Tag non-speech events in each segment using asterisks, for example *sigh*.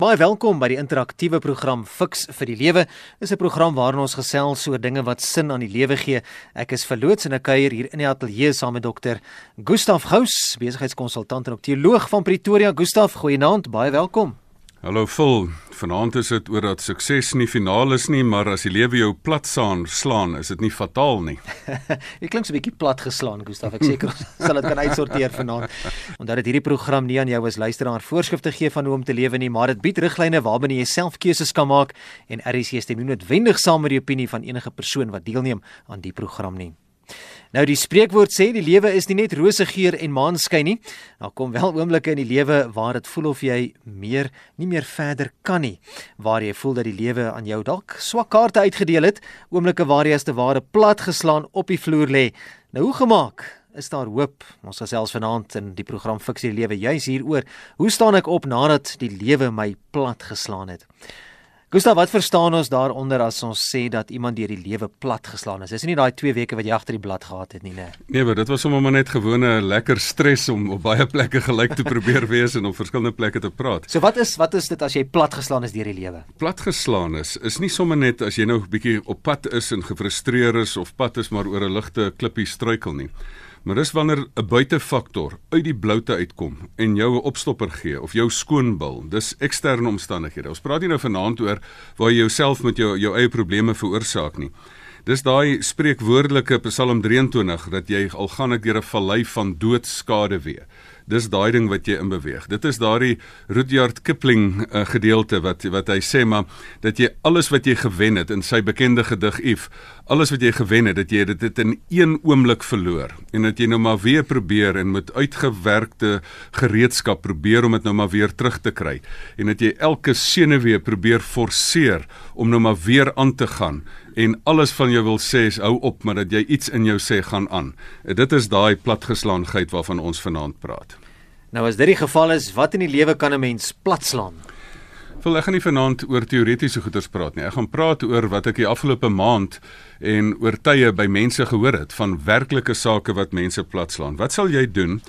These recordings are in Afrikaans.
Baie welkom by die interaktiewe program Fix vir die Lewe. Dis 'n program waarin ons gesels oor dinge wat sin aan die lewe gee. Ek is verloots en ek kuier hier in die ateljee saam met dokter Gustaf Gous, besigheidskonsultant en ook teoloog van Pretoria. Gustaf, goeienaand, baie welkom. Hallo Phil, vanaand is dit oor dat sukses nie finaal is nie, maar as die lewe jou plat saan slaan, is dit nie fataal nie. *laughs* Jy klink so 'n bietjie plat geslaan, Gustaf. Ek seker *laughs* sal dit kan uitsorteer vanaand. Omdat dit hierdie program nie aan jou as luisteraar voorskrifte gee van hoe om te lewe nie, maar dit bied riglyne waarbinne jy self keuses kan maak en RC stem nie noodwendig saam met die opinie van enige persoon wat deelneem aan die program nie. Nou die spreekwoord sê die lewe is nie net rose geur en maanskyn nie. Daar kom wel oomblikke in die lewe waar dit voel of jy meer nie meer verder kan nie. Waar jy voel dat die lewe aan jou dalk swak kaarte uitgedeel het, oomblikke waar jy as te ware plat geslaan op die vloer lê. Nou hoe gemaak? Is daar hoop? Ons gesels vanaand in die program Fiksie Lewe juis hieroor. Hoe staan ek op nadat die lewe my plat geslaan het? Gustav, wat verstaan ons daaronder as ons sê dat iemand deur die lewe plat geslaan is? Dis nie daai 2 weke wat jy agter die blad gehad het nie, né? Nee, maar dit was sommer maar net gewone lekker stres om op baie plekke gelyk te probeer *laughs* wees en op verskillende plekke te praat. So wat is wat is dit as jy plat geslaan is deur die lewe? Plat geslaan is is nie sommer net as jy nou 'n bietjie op pad is en gefrustreer is of pad is maar oor 'n ligte klippie struikel nie. Maar dis wanneer 'n buitefaktor uit die bloute uitkom en jou 'n opstopper gee of jou skoonbil. Dis eksterne omstandighede. Ons praat nie nou vanaand oor waar jy jouself met jou jou eie probleme veroorsaak nie. Dis daai spreekwoordelike Psalm 23 dat jy al gaan ek deur 'n vallei van doodskade wee dis daai ding wat jy in beweeg. Dit is daardie Rudyard Kipling uh, gedeelte wat wat hy sê maar dat jy alles wat jy gewen het in sy bekende gedig If, alles wat jy gewen het, dat jy dit in een oomblik verloor en dat jy nou maar weer probeer en met uitgewerkte gereedskap probeer om dit nou maar weer terug te kry en dat jy elke senuwee probeer forceer om nou maar weer aan te gaan en alles van jou wil sê is hou op maar dat jy iets in jou sê gaan aan. Dit is daai platgeslaanheid waarvan ons vanaand praat. Nou as dit die geval is, wat in die lewe kan 'n mens platslaan? Wil ek gaan nie vanaand oor teoretiese goeters praat nie. Ek gaan praat oor wat ek die afgelope maand en oor tye by mense gehoor het van werklike sake wat mense platslaan. Wat sal jy doen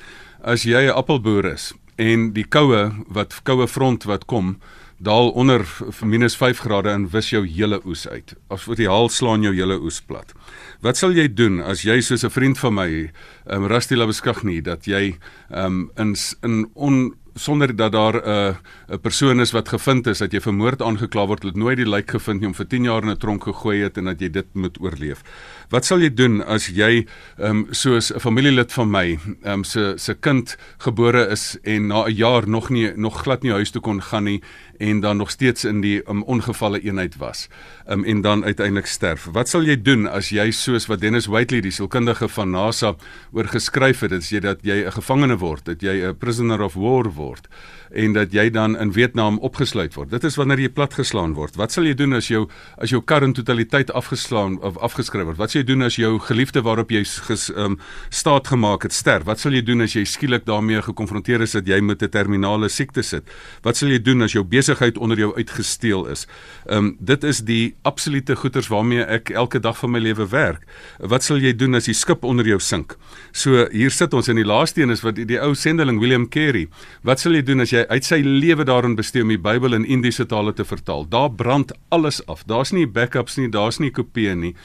as jy 'n appelboer is en die koue wat koue front wat kom daal onder minus 5 grade en wis jou hele oes uit. Of wat die haal slaan jou hele oes plat. Wat sal jy doen as jy soos 'n vriend van my, um, Rusty Labeskagni, dat jy um, in in on sonder dat daar 'n uh, 'n persoon is wat gevind is dat jy vermoord aangekla word, het nooit die lijk gevind nie om vir 10 jaar in 'n tronk gegooi het en dat jy dit moet oorleef. Wat sal jy doen as jy ehm um, soos 'n familielid van my, ehm um, se se kind gebore is en na 'n jaar nog nie nog glad nie huis toe kon gaan nie en dan nog steeds in die um, ongevalle eenheid was um, en dan uiteindelik sterf. Wat sal jy doen as jy soos wat Dennis Whiteley die sielkundige van NASA oor geskryf het, is jy dat jy 'n gevangene word, dat jy 'n prisoner of war word en dat jy dan in Vietnam opgesluit word. Dit is wanneer jy platgeslaan word. Wat sal jy doen as jou as jou kar in totaliteit afgeslaan of afgeskryf word? Wat sal jy doen as jou geliefde waarop jy ges, um, staat gemaak het sterf? Wat sal jy doen as jy skielik daarmee gekonfronteer is dat jy met 'n terminale siekte sit? Wat sal jy doen as jou besigheid onder jou uitgesteel is? Ehm um, dit is die absolute goeters waarmee ek elke dag van my lewe werk. Wat sal jy doen as die skip onder jou sink? So hier sit ons in die laaste een is wat die, die ou sendeling William Carey. Wat sal jy doen as jy uit sy lewe daarin bestee om die Bybel in Indiese tale te vertaal. Daar brand alles af. Daar's nie backups nie, daar's nie kopieë nie.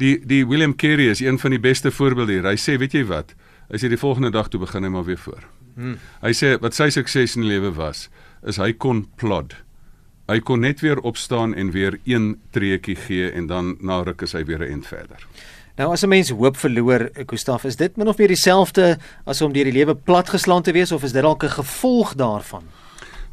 Die die William Carey is een van die beste voorbeelde hier. Hy sê, weet jy wat? Hy sê die volgende dag toe begin hy maar weer voor. Hmm. Hy sê wat sy sukses in die lewe was, is hy kon plod. Hy kon net weer opstaan en weer een treukie gee en dan na ruk is hy weer 'n end verder. Nou as 'n mens hoop verloor, Gustaf, is dit min of meer dieselfde as om deur die lewe platgeslaan te wees of is dit dalk 'n gevolg daarvan?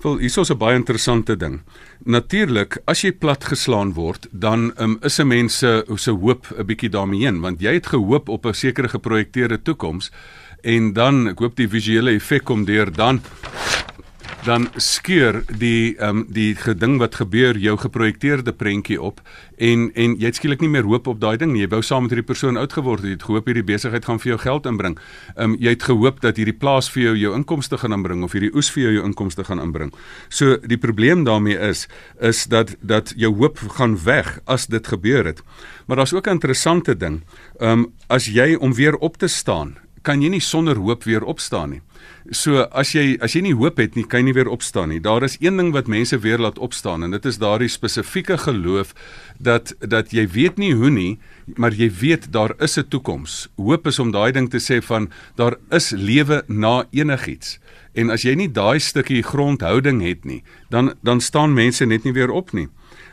Wel, hier is 'n baie interessante ding. Natuurlik, as jy platgeslaan word, dan um, is 'n mens se se hoop 'n bietjie daarmee heen, want jy het gehoop op 'n sekere geprojekteerde toekoms en dan ek hoop die visuele effek kom deur dan dan skeur die ehm um, die geding wat gebeur jou geprojekteerde prentjie op en en jy het skielik nie meer hoop op daai ding nie. Jy wou saam met hierdie persoon oud geword het. Jy het gehoop hierdie besigheid gaan vir jou geld inbring. Ehm um, jy het gehoop dat hierdie plaas vir jou jou inkomste gaan inbring of hierdie oes vir jou jou inkomste gaan inbring. So die probleem daarmee is is dat dat jou hoop gaan weg as dit gebeur het. Maar daar's ook 'n interessante ding. Ehm um, as jy om weer op te staan kan jy nie sonder hoop weer opstaan nie. So as jy as jy nie hoop het nie, kan jy nie weer opstaan nie. Daar is een ding wat mense weer laat opstaan en dit is daardie spesifieke geloof dat dat jy weet nie hoe nie, maar jy weet daar is 'n toekoms. Hoop is om daai ding te sê van daar is lewe na enigiets. En as jy nie daai stukkie grondhouding het nie, dan dan staan mense net nie weer op nie.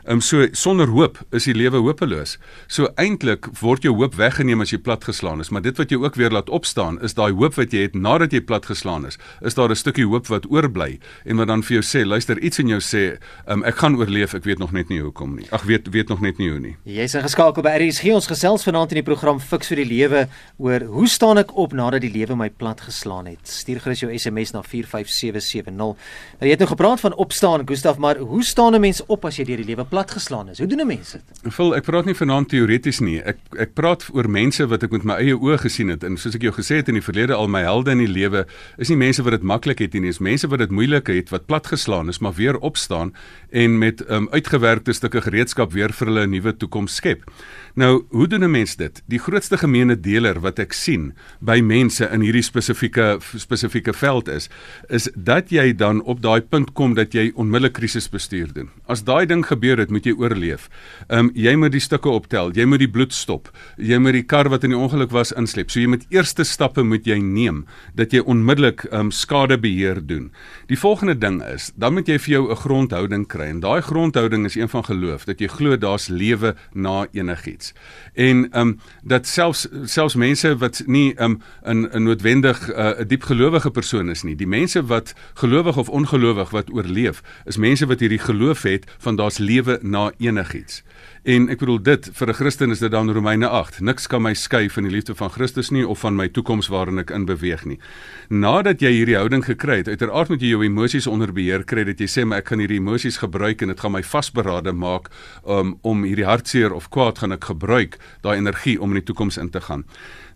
Ehm um, so sonder hoop is die lewe hopeloos. So eintlik word jou hoop weggeneem as jy platgeslaan is, maar dit wat jou ook weer laat opstaan is daai hoop wat jy het nadat jy platgeslaan is. Is daar 'n stukkie hoop wat oorbly en wat dan vir jou sê, luister, iets in jou sê, ehm um, ek gaan oorleef, ek weet nog net nie hoekom nie. Ag weet weet nog net nie hoe nie. Jy's ingeskakel by RSG ons gesels vanaand in die program Fix vir die lewe oor hoe staan ek op nadat die lewe my platgeslaan het. Stuur gerus jou SMS na 45770. Nou jy het nou gepraat van opstaan, Gustaf, maar hoe staan 'n mens op as jy deur die lewe platgeslaan is. Hoe doen 'n mens dit? Vul, ek praat nie vanaand teoreties nie. Ek ek praat oor mense wat ek met my eie oë gesien het en soos ek jou gesê het in die verlede al my helde in die lewe is nie mense wat dit maklik het nie, is mense wat dit moeilik het, wat platgeslaan is, maar weer opstaan en met um, uitgewerkte stukke gereedskap weer vir hulle 'n nuwe toekoms skep. Nou, hoe doen 'n mens dit? Die grootste gemeene deler wat ek sien by mense in hierdie spesifieke spesifieke veld is, is dat jy dan op daai punt kom dat jy onmiddellik krisisbestuur doen. As daai ding gebeur het, moet jy oorleef. Ehm um, jy moet die stukke optel, jy moet die bloed stop. Jy moet die kar wat in die ongeluk was insleep. So jy moet eerste stappe moet jy neem dat jy onmiddellik ehm um, skadebeheer doen. Die volgende ding is, dan moet jy vir jou 'n grondhouding kry. En daai grondhouding is een van geloof dat jy glo daar's lewe na enigiets iets. En ehm um, dat selfs selfs mense wat nie ehm um, 'n 'n noodwendig 'n uh, diep gelowige persoon is nie. Die mense wat gelowig of ongelowig wat oorleef, is mense wat hierdie geloof het van daar's lewe na enigiets. En ek bedoel dit vir 'n Christen is dit dan Romeine 8. Niks kan my skei van die liefde van Christus nie of van my toekoms waarin ek in beweeg nie. Nadat jy hierdie houding gekry het, uiteraard moet jy jou emosies onder beheer kry dat jy sê maar ek gaan hierdie emosies gebruik en dit gaan my vasberade maak um, om hierdie hartseer of kwaad gaan ek gebruik daai energie om in die toekoms in te gaan.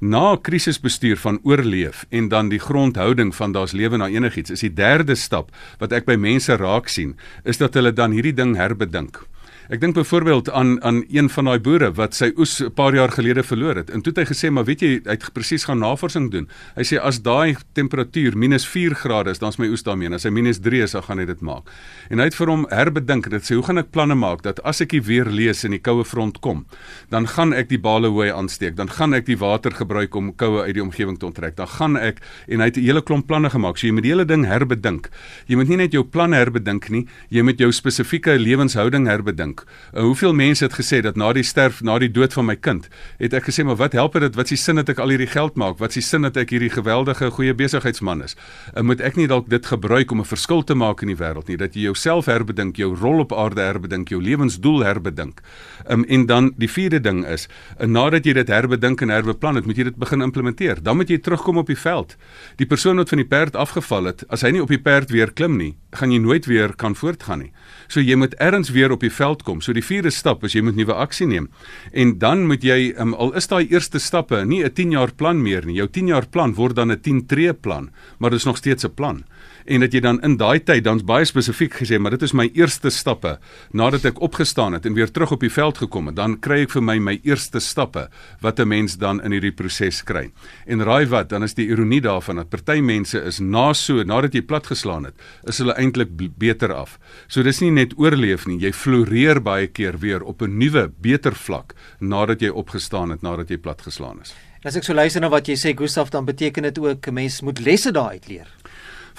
Na krisisbestuur van oorleef en dan die grondhouding van daar's lewe na enigiets is die derde stap wat ek by mense raak sien is dat hulle dan hierdie ding herbedink. Ek dink byvoorbeeld aan aan een van daai boere wat sy oes 'n paar jaar gelede verloor het. En toe het hy gesê, "Maar weet jy, hy het presies gaan navorsing doen." Hy sê as daai temperatuur -4 grade is, dan is my oes daarmee. As hy -3 is, dan gaan hy dit maak. En hy het vir hom herbedink en dit sê, "Hoe gaan ek planne maak dat as ek weer lees in die koue front kom, dan gaan ek die bale hooi aansteek, dan gaan ek die water gebruik om koue uit die omgewing te onttrek. Dan gaan ek en hy het 'n hele klomp planne gemaak. So jy moet die hele ding herbedink. Jy moet nie net jou planne herbedink nie, jy moet jou spesifieke lewenshouding herbedink. Uh, hoeveel mense het gesê dat na die sterf, na die dood van my kind, het ek gesê maar wat help dit? Wat is die sin dat ek al hierdie geld maak? Wat is die sin dat ek hierdie geweldige goeie besigheidsman is? Uh, moet ek nie dalk dit gebruik om 'n verskil te maak in die wêreld nie? Dat jy jouself herbedink, jou rol op aarde herbedink, jou lewensdoel herbedink. Um, en dan die vierde ding is, uh, nadat jy dit herbedink en herbeplan het, moet jy dit begin implementeer. Dan moet jy terugkom op die veld. Die persoon wat van die perd afgeval het, as hy nie op die perd weer klim nie, gaan jy nooit weer kan voortgaan nie. So jy moet ergens weer op die veld kom. So die vierde stap is jy moet nuwe aksie neem. En dan moet jy um, al is daai eerste stappe nie 'n 10 jaar plan meer nie. Jou 10 jaar plan word dan 'n 10 tree plan, maar dit is nog steeds 'n plan en dat jy dan in daai tyd dan's baie spesifiek gesê maar dit is my eerste stappe nadat ek opgestaan het en weer terug op die veld gekom het dan kry ek vir my my eerste stappe wat 'n mens dan in hierdie proses kry en raai wat dan is die ironie daarvan dat party mense is na so nadat jy platgeslaan het is hulle eintlik beter af so dis nie net oorleef nie jy floreer baie keer weer op 'n nuwe beter vlak nadat jy opgestaan het nadat jy platgeslaan is As ek so luister na wat jy sê Gustaf dan beteken dit ook 'n mens moet lesse daaruit leer.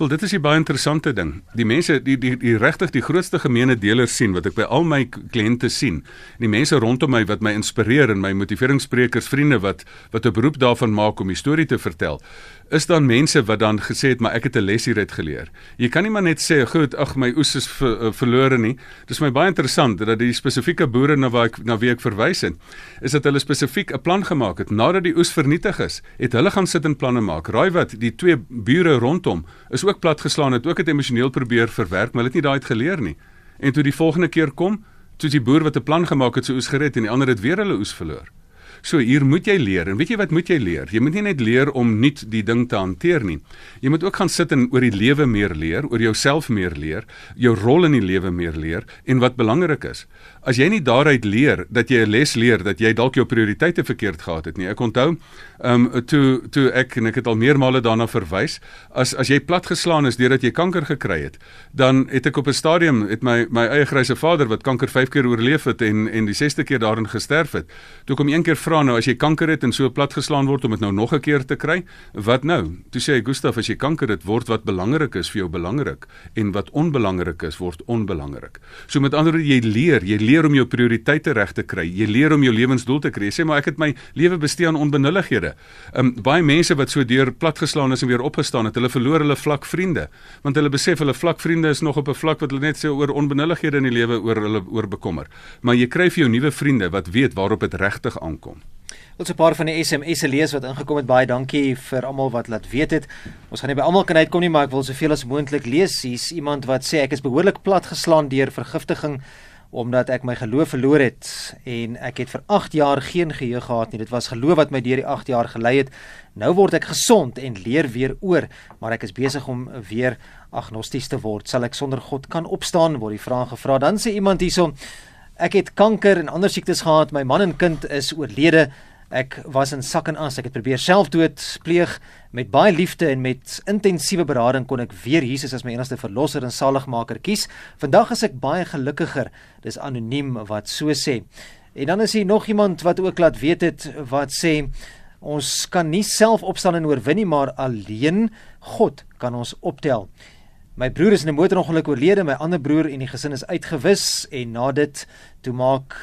Wel dit is 'n baie interessante ding. Die mense die die die regtig die grootste gemeene deler sien wat ek by al my kliënte sien. Die mense rondom my wat my inspireer en my motiveringssprekers, vriende wat wat 'n beroep daarvan maak om 'n storie te vertel is dan mense wat dan gesê het maar ek het 'n les hieruit geleer. Jy kan nie maar net sê goed, ag my oes is ver, uh, verlore nie. Dis my baie interessant dat die spesifieke boere na waar ek na wie ek verwys het, is dat hulle spesifiek 'n plan gemaak het nadat die oes vernietig is, het hulle gaan sit en planne maak. Raai wat, die twee bure rondom is ook platgeslaan het, ook het emosioneel probeer verwerk, maar het nie daai uit geleer nie. En toe die volgende keer kom, toe die boer wat 'n plan gemaak het, sy oes gered en die ander het weer hulle oes verloor. So hier moet jy leer. En weet jy wat moet jy leer? Jy moet nie net leer om nuut die ding te hanteer nie. Jy moet ook gaan sit en oor die lewe meer leer, oor jouself meer leer, jou rol in die lewe meer leer en wat belangrik is. As jy nie daaruit leer dat jy 'n les leer dat jy dalk jou prioriteite verkeerd gehad het nie. Ek onthou, ehm um, toe toe ek en ek het al meermale daarna verwys, as as jy platgeslaan is deurdat jy kanker gekry het, dan het ek op 'n stadium het my my eie grysse vader wat kanker 5 keer oorleef het en en die 6ste keer daarin gesterf het. Toe kom een keer vra nou as jy kanker het en so platgeslaan word om dit nou nog 'n keer te kry, wat nou? Toe sê hy Gustaf as jy kanker het word wat belangrik is vir jou belangrik en wat onbelangrik is word onbelangrik. So met ander woorde jy leer, jy leer om jou prioriteite reg te kry. Jy leer om jou lewensdoel te kry. Jy sê maar ek het my lewe bestee aan onbenullighede. Um baie mense wat so deur platgeslaan is en weer opgestaan het, hulle verloor hulle vlak vriende want hulle besef hulle vlak vriende is nog op 'n vlak wat hulle net sê oor onbenullighede in die lewe oor hulle oor bekommer. Maar jy kry vir jou nuwe vriende wat weet waarop dit regtig aankom. Ons 'n paar van die SMS'e lees wat ingekom het. Baie dankie vir almal wat laat weet het. Ons gaan nie by almal kan uitkom nie, maar ek wil soveel as moontlik lees. Hier's iemand wat sê ek is behoorlik platgeslaan deur vergiftiging omdat ek my geloof verloor het en ek het vir 8 jaar geen geheue gehad nie. Dit was geloof wat my deur die 8 jaar gelei het. Nou word ek gesond en leer weer oor, maar ek is besig om weer agnosties te word. Sal ek sonder God kan opstaan? Word die vraag gevra. Dan sê iemand hierso Ek het kanker en ander siektes gehad. My man en kind is oorlede. Ek was in sak en as. Ek het probeer selfdood pleeg met baie liefde en met intensiewe berading kon ek weer Jesus as my enigste verlosser en saligmaker kies. Vandag is ek baie gelukkiger. Dis anoniem wat so sê. En dan is hier nog iemand wat ook laat weet het wat sê ons kan nie self opstaan en oorwin nie, maar alleen God kan ons optel. My broer is in 'n motorongeluk oorlede, my ander broer en die gesin is uitgewis en na dit toe maak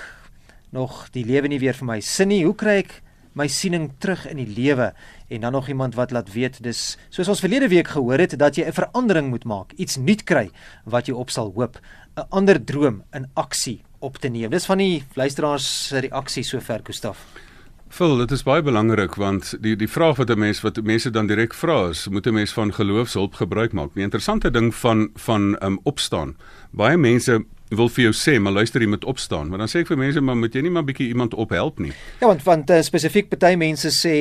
nog die lewe nie weer vir my sin nie. Hoe kry ek my siening terug in die lewe? En dan nog iemand wat laat weet dis soos ons verlede week gehoor het dat jy 'n verandering moet maak, iets nuut kry wat jy op sal hoop, 'n ander droom in aksie op te neem. Dis van die luisteraars se reaksie sover, Gustaf. Phil, dit is baie belangrik want die die vraag wat 'n mens wat mense dan direk vra is, moet 'n mens van geloofshulp gebruik maak? Die interessante ding van van um opstaan. Baie mense wil vir jou sê, maar luister, jy moet opstaan. Maar dan sê ek vir mense, maar moet jy nie maar bietjie iemand ophelp nie? Ja, want want uh, spesifiek party mense sê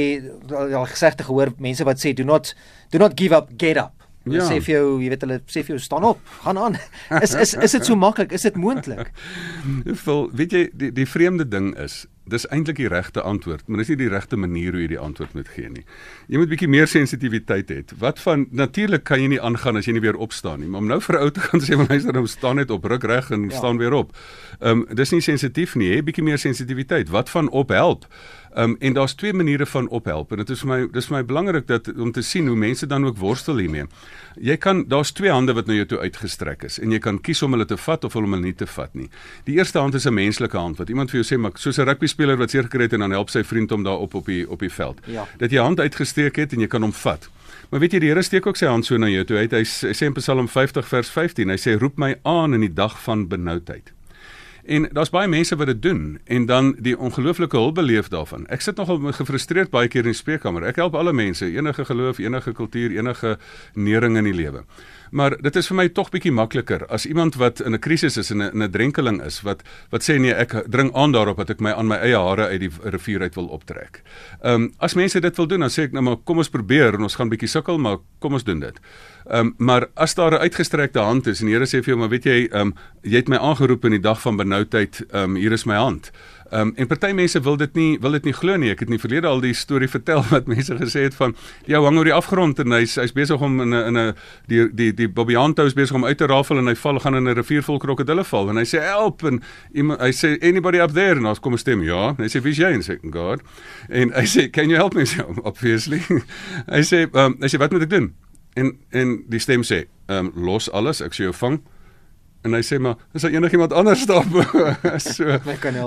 al gesegde gehoor, mense wat sê do not do not give up, get up. Hulle ja. sê vir jou, jy weet hulle sê vir jou staan op, gaan aan. Is is is dit so maklik? Is dit moontlik? *laughs* Phil, weet jy die die vreemde ding is dis eintlik die regte antwoord, maar dis nie die regte manier hoe jy die antwoord moet gee nie. Jy moet bietjie meer sensitiwiteit hê. Wat van natuurlik kan jy nie aangaan as jy nie weer opstaan nie, maar om nou vir ou te gaan *laughs* sê maar luister, nou staan net op, ruk reg en ja. staan weer op. Ehm um, dis nie sensitief nie, hè, bietjie meer sensitiwiteit. Wat van ophelp? Um, en daar's twee maniere van ophelp en dit is vir my dis vir my belangrik dat om te sien hoe mense dan ook worstel hiermee. Jy kan daar's twee hande wat na jou toe uitgestrek is en jy kan kies om hulle te vat of om hulle nie te vat nie. Die eerste hand is 'n menslike hand wat iemand vir jou sê maar soos 'n rugby speler wat seer gekry het en dan help sy vriend om daar op op die op die veld. Ja. Dat jy hand uitgesteek het en jy kan hom vat. Maar weet jy die Here steek ook sy hand so na jou toe. Hy, hy, hy sê in Psalm 50 vers 15, hy sê roep my aan in die dag van benoudheid. En daar's baie mense wat dit doen en dan die ongelooflike hulp beleef daarvan. Ek sit nogal gefrustreerd baie keer in die spreekkamer. Ek help alle mense, enige geloof, enige kultuur, enige nering in die lewe. Maar dit is vir my tog bietjie makliker as iemand wat in 'n krisis is en 'n 'n drenkeling is wat wat sê nee, ek dring aan daarop dat ek my aan my eie hare uit die rivier uit wil optrek. Ehm um, as mense dit wil doen, dan sê ek nou maar kom ons probeer en ons gaan bietjie sukkel, maar kom ons doen dit. Ehm um, maar as daar 'n uitgestrekte hand is en die Here sê vir jou, maar weet jy, ehm um, jy het my aangeroep in die dag van benoudheid, ehm um, hier is my hand. Ehm um, en party mense wil dit nie wil dit nie glo nie. Ek het nie verlede al die storie vertel wat *laughs* mense gesê het van die ou hang oor die afgrond en hy's hy's besig om in 'n in 'n die die die Bobianto is besig om uit te rafel en hy val gaan in 'n rivier vol krokodille val en hy sê help en iemand hy sê anybody up there en ons kom 'n stem ja. En hy sê wie's jy en sê God. En hy sê can you help me *laughs* so obviously. hy sê ehm um, hy sê wat moet ek doen? En en die stem sê ehm um, los alles ek sê jou vang en hy sê maar is daar enigiemand anders daar *laughs* so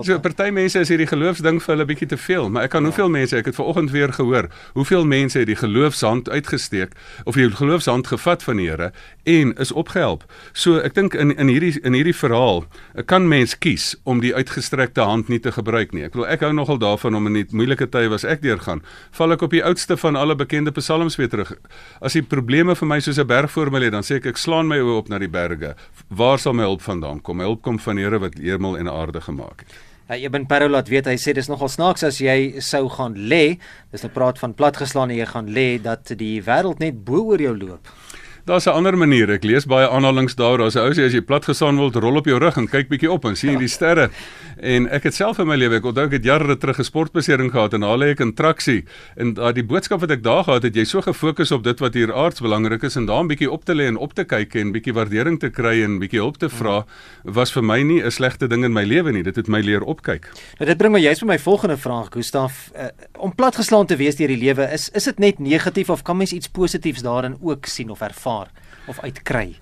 so party mense is hierdie geloofsding vir hulle bietjie te veel maar ek kan ja. hoeveel mense ek het vanoggend weer gehoor hoeveel mense het die geloofshand uitgesteek of die geloofshand gevat van die Here en is opgehelp so ek dink in in hierdie in hierdie verhaal kan mens kies om die uitgestrekte hand nie te gebruik nie ek bedoel ek hou nogal daarvan om in die moeilike tye was ek deurgaan val ek op die oudste van alle bekende psalms weer terug as die probleme vir my soos 'n berg voor my lê dan sê ek ek slaan my oë op na die berge waar sal my hulp vandaan kom? My hulp kom van die Here wat hemel en aarde gemaak het. Uh, Eben Perro laat weet hy sê dis nogal snaaks as jy sou gaan lê. Dis 'n nou praat van platgeslaan en jy gaan lê dat die wêreld net bo oor jou loop. Daar's 'n ander manier. Ek lees baie aanhalinge daar. Daar's 'n ou sê as jy plat gesaan word, rol op jou rug en kyk bietjie op en sien die sterre. En ek het self in my lewe, ek onthou ek het jare terug 'n sportbesering gehad en daar lê ek in traksie en daai die boodskap wat ek daar gehad het, jy so gefokus op dit wat hier aards belangrik is en daar 'n bietjie op te lê en op te kyk en bietjie waardering te kry en bietjie hulp te vra, was vir my nie 'n slegte ding in my lewe nie. Dit het my leer opkyk. Nou dit bring my juist by my volgende vraag, Gustaf. Uh, om platgeslaan te wees deur die lewe, is is dit net negatief of kan mens iets positiefs daarin ook sien of ervaar? of uitkry?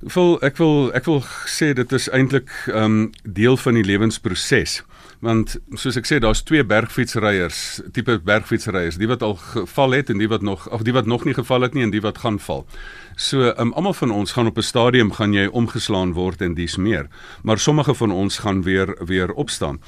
Ek wil ek wil ek wil sê dit is eintlik um deel van die lewensproses. Want soos ek sê daar's twee bergfietsryers, tipe bergfietsryers, die wat al geval het en die wat nog of die wat nog nie geval het nie en die wat gaan val. So um almal van ons gaan op 'n stadium gaan jy omgeslaan word en dis meer, maar sommige van ons gaan weer weer opstaan.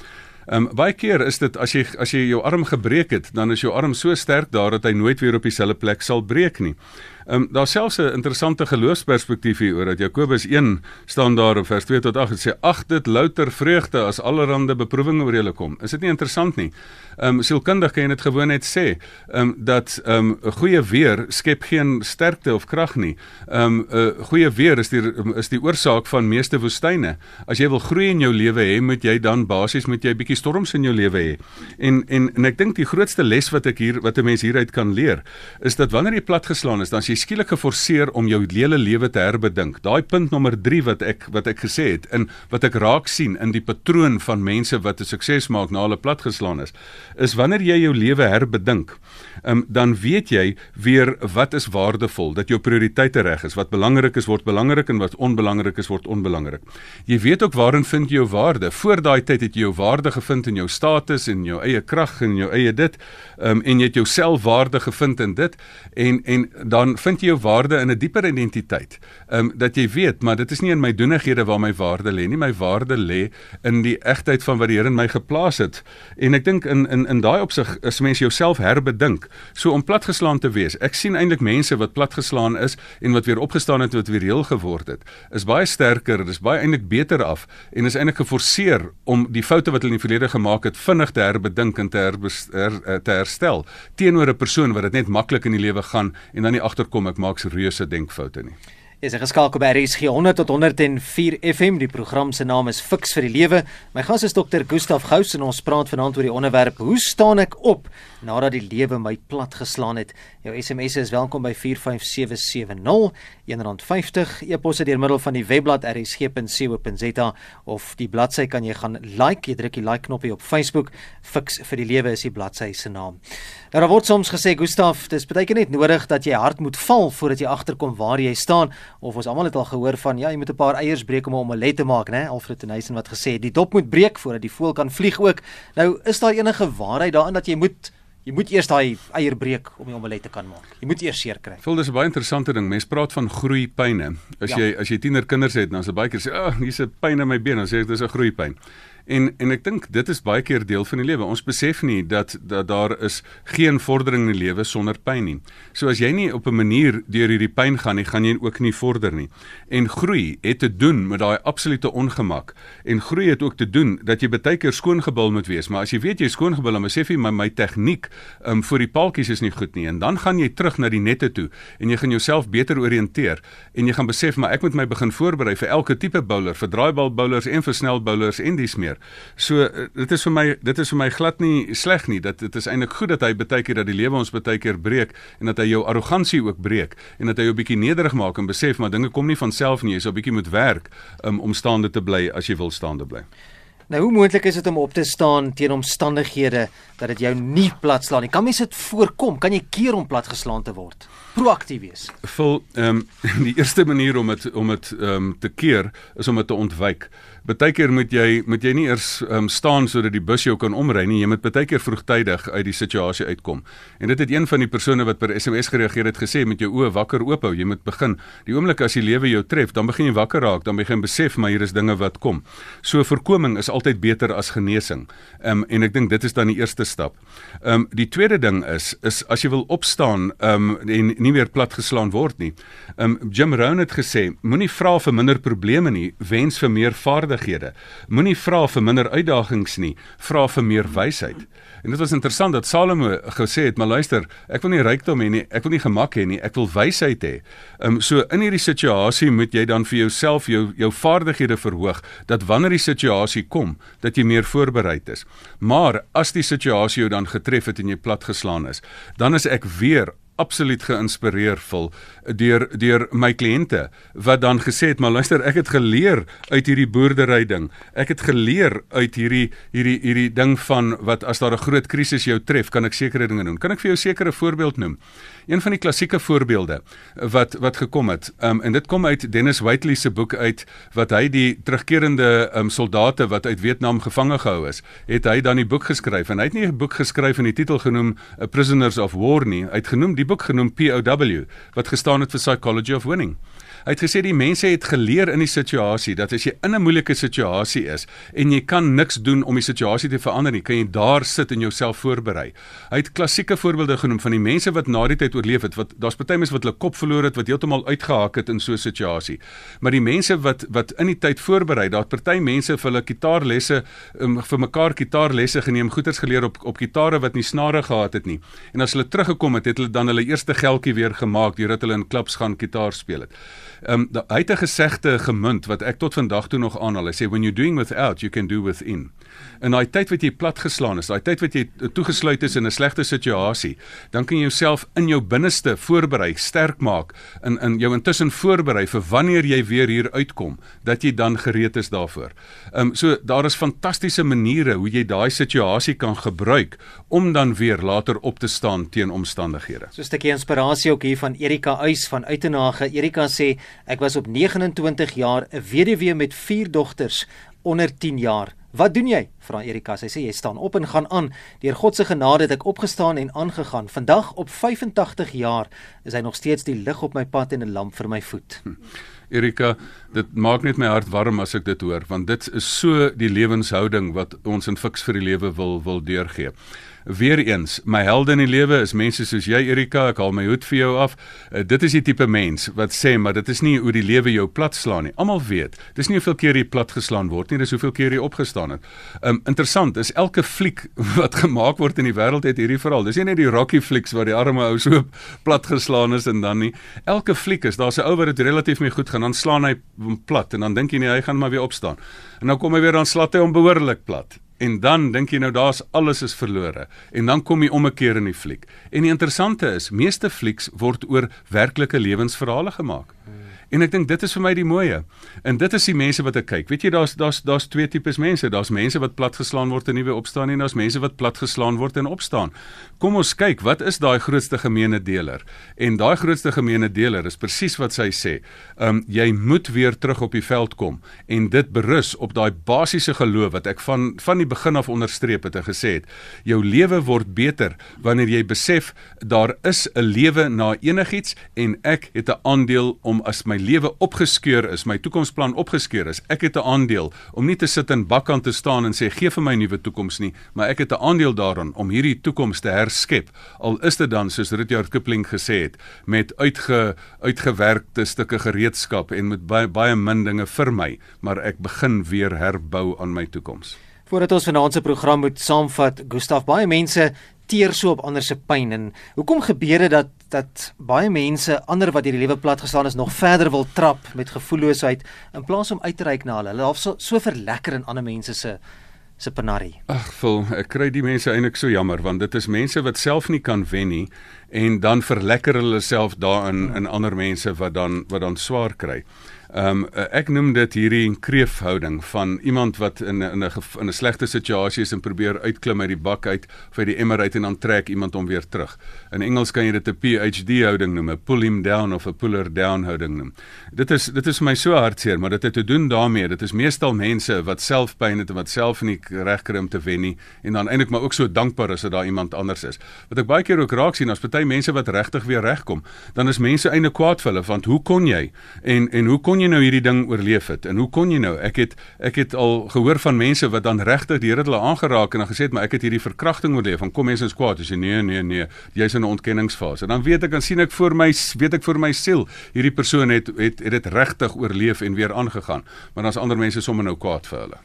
Ehm um, baie keer is dit as jy as jy jou arm gebreek het, dan is jou arm so sterk daar dat hy nooit weer op dieselfde plek sal breek nie. Ehm um, daar selfs 'n interessante geloofsperspektief hier oor dat Jakobus 1 staan daar in vers 2 tot 8 en sê ag dit louter vreugde as allerhande beproewinge oor julle kom. Is dit nie interessant nie? Ehm um, sielkundig kan jy dit gewoon net sê, ehm um, dat ehm um, 'n goeie weer skep geen sterkte of krag nie. Ehm um, 'n uh, goeie weer is die is die oorsaak van meeste woestyne. As jy wil groei in jou lewe hê, moet jy dan basies met jy bietjie storms in jou lewe hê. En en en ek dink die grootste les wat ek hier wat 'n mens hieruit kan leer, is dat wanneer jy platgeslaan is, dan jy skielik geforseer om jou hele lewe te herbedink. Daai punt nommer 3 wat ek wat ek gesê het in wat ek raak sien in die patroon van mense wat 'n sukses maak na hulle platgeslaan is, is wanneer jy jou lewe herbedink, um, dan weet jy weer wat is waardevol, dat jou prioriteite reg is, wat belangrik is word belangrik en wat onbelangrik is word onbelangrik. Jy weet ook waarin vind jy jou waarde. Voor daai tyd het jy jou waarde gevind in jou status en jou eie krag en jou eie dit, um, en jy het jou selfwaarde gevind in dit en en dan vind jy jou waarde in 'n dieper identiteit. Ehm um, dat jy weet, maar dit is nie in my doenighede waar my waarde lê nie, my waarde lê in die egtheid van wat die Here in my geplaas het. En ek dink in in in daai opsig is mense jouself herbedink. So om platgeslaan te wees. Ek sien eintlik mense wat platgeslaan is en wat weer opgestaan het en wat weer heel geword het. Is baie sterker, is baie eintlik beter af en is eintlik geforseer om die foute wat hulle in die verlede gemaak het vinnig te herbedink en te her, her, te herstel teenoor 'n persoon wat dit net maklik in die lewe gaan en dan nie agterkom kom ek maak se reuse denkfoute nie. Is ek geskakel by RSG 100 tot 104 FM. Die program se naam is Fix vir die Lewe. My gas is Dr. Gustaf Gous en ons praat vanaand oor die onderwerp: Hoe staan ek op nadat die lewe my plat geslaan het? Jou SMS is welkom by 45770 R1.50. E-posse deur middel van die webblad rsg.co.za of die bladsy kan jy gaan like. Jy druk die like knoppie op Facebook. Fix vir die Lewe is die bladsy se naam. Nou daar word soms gesê Gustaf, dis baie keer net nodig dat jy hard moet val voordat jy agterkom waar jy staan of ons almal het al gehoor van ja, jy moet 'n paar eiers breek om 'n omelet te maak, né? Alfred Tennyson wat gesê het die dop moet breek voordat die voël kan vlieg ook. Nou is daar enige waarheid daarin dat jy moet jy moet eers daai eier breek om die omelet te kan maak. Jy moet eers seer kry. Voel dis 'n baie interessante ding. Mense praat van groeipyne. As ja. jy as jy tienerkinders het, dan is dit baie keer sê, "Ag, oh, hier's 'n pyn in my been." Dan sê ek dis 'n groeipyn. En en ek dink dit is baie keer deel van die lewe. Ons besef nie dat dat daar is geen vordering in die lewe sonder pyn nie. So as jy nie op 'n manier deur hierdie pyn gaan nie, gaan jy ook nie vorder nie. En groei het te doen met daai absolute ongemak. En groei het ook te doen dat jy baie keer skoongebul moet wees, maar as jy weet jy skoongebul, dan besef jy my my tegniek um, vir die paaltjies is nie goed nie en dan gaan jy terug na die nette toe en jy gaan jouself beter orienteer en jy gaan besef maar ek moet my begin voorberei vir elke tipe bowler, vir draaibal bowlers en vir snel bowlers en dis meer meer. So eh, dit is vir my dit is vir my glad nie sleg nie. Dat dit is eintlik goed dat hy baie keer dat die lewe ons baie keer breek en dat hy jou arrogansie ook breek en dat hy jou bietjie nederig maak en besef maar dinge kom nie van self nie. Jy sou bietjie moet werk um, om staande te bly as jy wil staande bly. Nou hoe moontlik is dit om op te staan teen omstandighede dat dit jou nie platslaan nie? Kan mens dit voorkom? Kan jy keer om platgeslaan te word? Proaktief wees. Vol ehm um, *laughs* die eerste manier om dit om dit ehm um, te keer is om dit te ontwyk. Partykeer moet jy moet jy nie eers um, staan sodat die bus jou kan omry nie. Jy moet partykeer vroegtydig uit die situasie uitkom. En dit het een van die persone wat per SMS gereageer het gesê met jou oë wakker oop hou. Jy moet begin. Die oomblik as die lewe jou tref, dan begin jy wakker raak, dan begin besef maar hier is dinge wat kom. So voorkoming is altyd beter as genesing. Ehm um, en ek dink dit is dan die eerste stap. Ehm um, die tweede ding is is as jy wil opstaan ehm um, en nie meer platgeslaan word nie. Um Jim Rohn het gesê, moenie vra vir minder probleme nie, wens vir meer vaardighede. Moenie vra vir minder uitdagings nie, vra vir meer wysheid. En dit was interessant dat Salomo gesê het, maar luister, ek wil nie rykdom hê nie, ek wil nie gemak hê nie, ek wil wysheid hê. Um so in hierdie situasie moet jy dan vir jouself jou jou vaardighede verhoog dat wanneer die situasie kom, dat jy meer voorbereid is. Maar as die situasie jou dan getref het en jy platgeslaan is, dan is ek weer absoluut geïnspireer vol deur deur my kliënte wat dan gesê het maar luister ek het geleer uit hierdie boerdery ding. Ek het geleer uit hierdie hierdie hierdie ding van wat as daar 'n groot krisis jou tref kan ek sekere dinge doen. Kan ek vir jou sekere voorbeeld noem een van die klassieke voorbeelde wat wat gekom het um, en dit kom uit Dennis Whiteley se boek uit wat hy die terugkerende um, soldate wat uit Vietnam gevange gehou is het hy dan die boek geskryf en hy het nie 'n boek geskryf en die titel genoem Prisoners of War nie hy het genoem die boek genoem POW wat gestaan het vir Psychology of Winning. Hy het gesê die mense het geleer in die situasie dat as jy in 'n moeilike situasie is en jy kan niks doen om die situasie te verander nie, kan jy daar sit en jouself voorberei. Hy het klassieke voorbeelde genoem van die mense wat na die tyd oorleef het, wat daar's baie mense wat hulle kop verloor het, wat heeltemal uitgehaak het in so 'n situasie. Maar die mense wat wat in die tyd voorberei, daar't party mense vir hulle gitaarlesse um, vir mekaar gitaarlesse geneem, goeters geleer op op gitare wat nie snare gehad het nie. En as hulle teruggekom het, het hulle dan hulle eerste geldjie weer gemaak deurdat hulle in klubs gaan gitaar speel het. Ehm um, hy het 'n gesegde gemunt wat ek tot vandag toe nog aanhaal. Hy sê when you're doing without, you can do within. In daai tyd wat jy platgeslaan is, daai tyd wat jy toegesluit is in 'n slegte situasie, dan kan jy jouself in jou binneste voorberei, sterk maak, in in jou intussen voorberei vir wanneer jy weer hier uitkom, dat jy dan gereed is daarvoor. Ehm um, so daar is fantastiese maniere hoe jy daai situasie kan gebruik om dan weer later op te staan teen omstandighede. So 'n stukkie inspirasie ook hier van Erika Uys van Uitenage. Erika sê Ek was op 29 jaar 'n weduwee met 4 dogters onder 10 jaar. Wat doen jy? Vra Erika. Sy sê jy staan op en gaan aan. Deur God se genade het ek opgestaan en aangegaan. Vandag op 85 jaar is hy nog steeds die lig op my pad en 'n lamp vir my voet. Hm. Erika, dit maak net my hart warm as ek dit hoor, want dit is so die lewenshouding wat ons in Fix vir die lewe wil wil deurgee. Weereens, my helde in die lewe is mense soos jy Erika, ek haal my hoed vir jou af. Uh, dit is die tipe mens wat sê maar dit is nie hoe die lewe jou plat slaan nie. Almal weet, dis nie hoeveel keer jy plat geslaan word nie, dis hoeveel keer jy opgestaan het. Um interessant, is elke fliek *laughs* wat gemaak word in die wêreld het hierdie verhaal. Dis nie net die Rocky flieks waar die arme ou so *laughs* plat geslaan is en dan nie. Elke fliek is daar's 'n ou wat dit relatief mee goed gaan, dan slaan hy plat en dan dink jy nie hy gaan maar weer opstaan. En dan kom hy weer dan slat hy hom behoorlik plat en dan dink jy nou daar's alles is verlore en dan kom jy om 'n keer in die fliek. En die interessante is, meeste flieks word oor werklike lewensverhale gemaak. Hmm. En ek dink dit is vir my die mooie. En dit is die mense wat ek kyk. Weet jy daar's daar's daar's twee tipes mense. Daar's mense wat platgeslaan word en nie weer opstaan nie en daar's mense wat platgeslaan word en opstaan. Kom ons kyk, wat is daai grootste gemeene deler? En daai grootste gemeene deler is presies wat sy sê. Um jy moet weer terug op die veld kom en dit berus op daai basiese geloof wat ek van van die begin af onderstreep het en gesê het. Jou lewe word beter wanneer jy besef daar is 'n lewe na enigiets en ek het 'n aandeel om as my lewe opgeskeur is, my toekomsplan opgeskeur is, ek het 'n aandeel om nie te sit in bakkant te staan en sê gee vir my 'n nuwe toekoms nie, maar ek het 'n aandeel daarin om hierdie toekoms te herskep. Al is dit dan soos Rudyard Kipling gesê het, met uitge uitgewerkte stukke gereedskap en met baie baie min dinge vir my, maar ek begin weer herbou aan my toekoms. Voordat ons vanaand se program moet saamvat, Gustaf, baie mense teer so op ander se pyn en hoekom gebeur dit dat dat baie mense ander wat hierdie lewe plat geslaan is nog verder wil trap met gevoelloosheid in plaas om uit te reik na hulle. Hulle half so so verlekker in ander mense se se penarie. Ag, vol, ek kry die mense eintlik so jammer want dit is mense wat self nie kan wen nie en dan verlekker hulle self daarin in ander mense wat dan wat dan swaar kry. Ehm um, ek noem dit hierdie kreefhouding van iemand wat in 'n in 'n in 'n slegte situasie is en probeer uitklim uit die bak uit of uit die emmer uit en dan trek iemand hom weer terug. In Engels kan jy dit 'n PhD houding noem, 'n pull him down of 'n puller down houding noem. Dit is dit is vir my so hartseer, maar dit het te doen daarmee. Dit is meestal mense wat selfpyn het en wat self nie reg kry om te wen nie en dan eintlik maar ook so dankbaar is dat daar iemand anders is. Wat ek baie keer ook raak sien as party mense wat regtig weer regkom, dan is mense eintlik kwaad vir hulle want hoe kon jy en en hoe kon jy nou hierdie ding oorleef het en hoe kon jy nou? Ek het ek het al gehoor van mense wat dan regtig die Here hulle aangeraak en dan gesê het maar ek het hierdie verkrachting oorleef. Dan kom mense in kwaad jy nee nee nee, jy's in 'n ontkenningsfase. Dan weet ek dan sien ek vir my weet ek vir my siel, hierdie persoon het het het dit regtig oorleef en weer aangegaan. Maar dan's ander mense sommer nou kwaad vir hulle.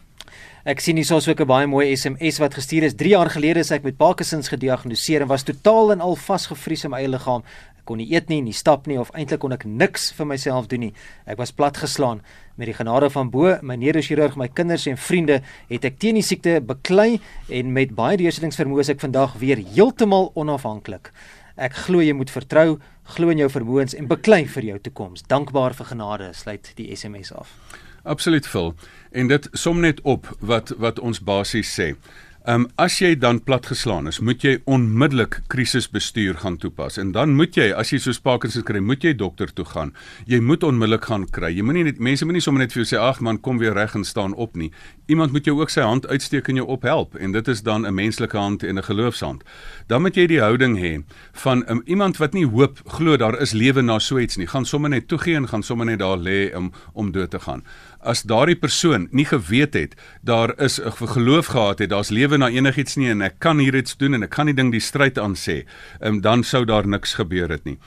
Ek sien hiersoos ook 'n baie mooi SMS wat gestuur is. 3 jaar gelede is ek met Parkinsons gediagnoseer en was totaal en al vasgevries in my eie liggaam. Kon nie eet nie, nie stap nie of eintlik kon ek niks vir myself doen nie. Ek was platgeslaan. Met die genade van bo, my neurochirurg, my kinders en vriende, het ek teen die siekte beklei en met baie deursettingsvermoë is ek vandag weer heeltemal onafhanklik. Ek glo jy moet vertrou, glo in jou vermoëns en beklei vir jou toekoms. Dankbaar vir genade, sluit die SMS af. Absoluut vul. En dit som net op wat wat ons basies sê. Ehm um, as jy dan platgeslaan is, moet jy onmiddellik krisisbestuur gaan toepas. En dan moet jy, as jy so Parkinson kry, moet jy dokter toe gaan. Jy moet onmiddellik gaan kry. Jy moenie net mense moenie sommer net vir jou sê ag man, kom weer reg en staan op nie. Iemand moet jou ook sy hand uitsteek en jou ophelp en dit is dan 'n menslike hand en 'n geloofshand. Dan moet jy die houding hê van um, iemand wat nie hoop glo daar is lewe na so iets nie. Gaan sommer net toegee en gaan sommer net daar lê om om dood te gaan as daardie persoon nie geweet het daar is 'n geloof gehad het daar's lewe na enigiets nie en ek kan hier iets doen en ek kan die ding die stryd aan sê um, dan sou daar niks gebeur het nie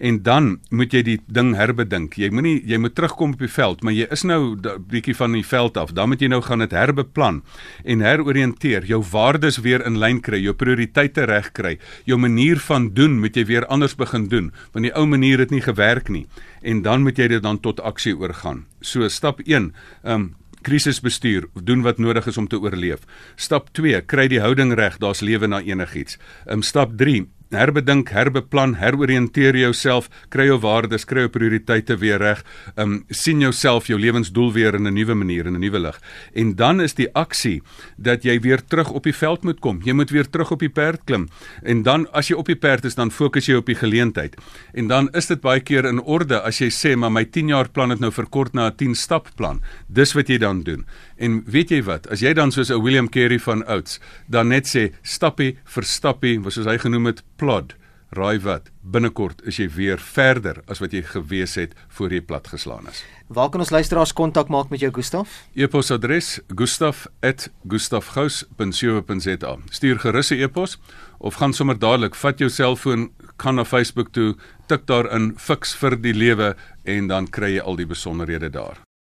en dan moet jy die ding herbedink jy moenie jy moet terugkom op die veld maar jy is nou 'n bietjie van die veld af dan moet jy nou gaan dit herbeplan en heroriënteer jou waardes weer in lyn kry jou prioriteite reg kry jou manier van doen moet jy weer anders begin doen want die ou manier het nie gewerk nie en dan moet jy dit dan tot aksie oorgaan so stap 1 1, ehm um, krisisbestuur, doen wat nodig is om te oorleef. Stap 2, kry die houding reg, daar's lewe na enigiets. Ehm um, stap 3, herbedink, herbeplan, heroriënteer jouself, kry jou waardes, kry jou prioriteite weer reg, um sien jouself, jou lewensdoel weer in 'n nuwe manier, in 'n nuwe lig. En dan is die aksie dat jy weer terug op die veld moet kom. Jy moet weer terug op die perd klim. En dan as jy op die perd is, dan fokus jy op die geleentheid. En dan is dit baie keer in orde as jy sê, maar my 10 jaar plan het nou verkort na 'n 10 stap plan. Dis wat jy dan doen. En weet jy wat, as jy dan soos 'n William Carey van Oudts dan net sê stappie vir stappie, soos hy genoem het plod. Raai wat? Binnekort is jy weer verder as wat jy gewees het voor jy platgeslaan is. Waar kan ons luisteraars kontak maak met jou Gustaf? E-posadres: gustaf@gustafgous.co.za. Stuur gerus 'n e-pos of gaan sommer dadelik vat jou selfoon, gaan na Facebook toe, tik daarin fiks vir die lewe en dan kry jy al die besonderhede daar.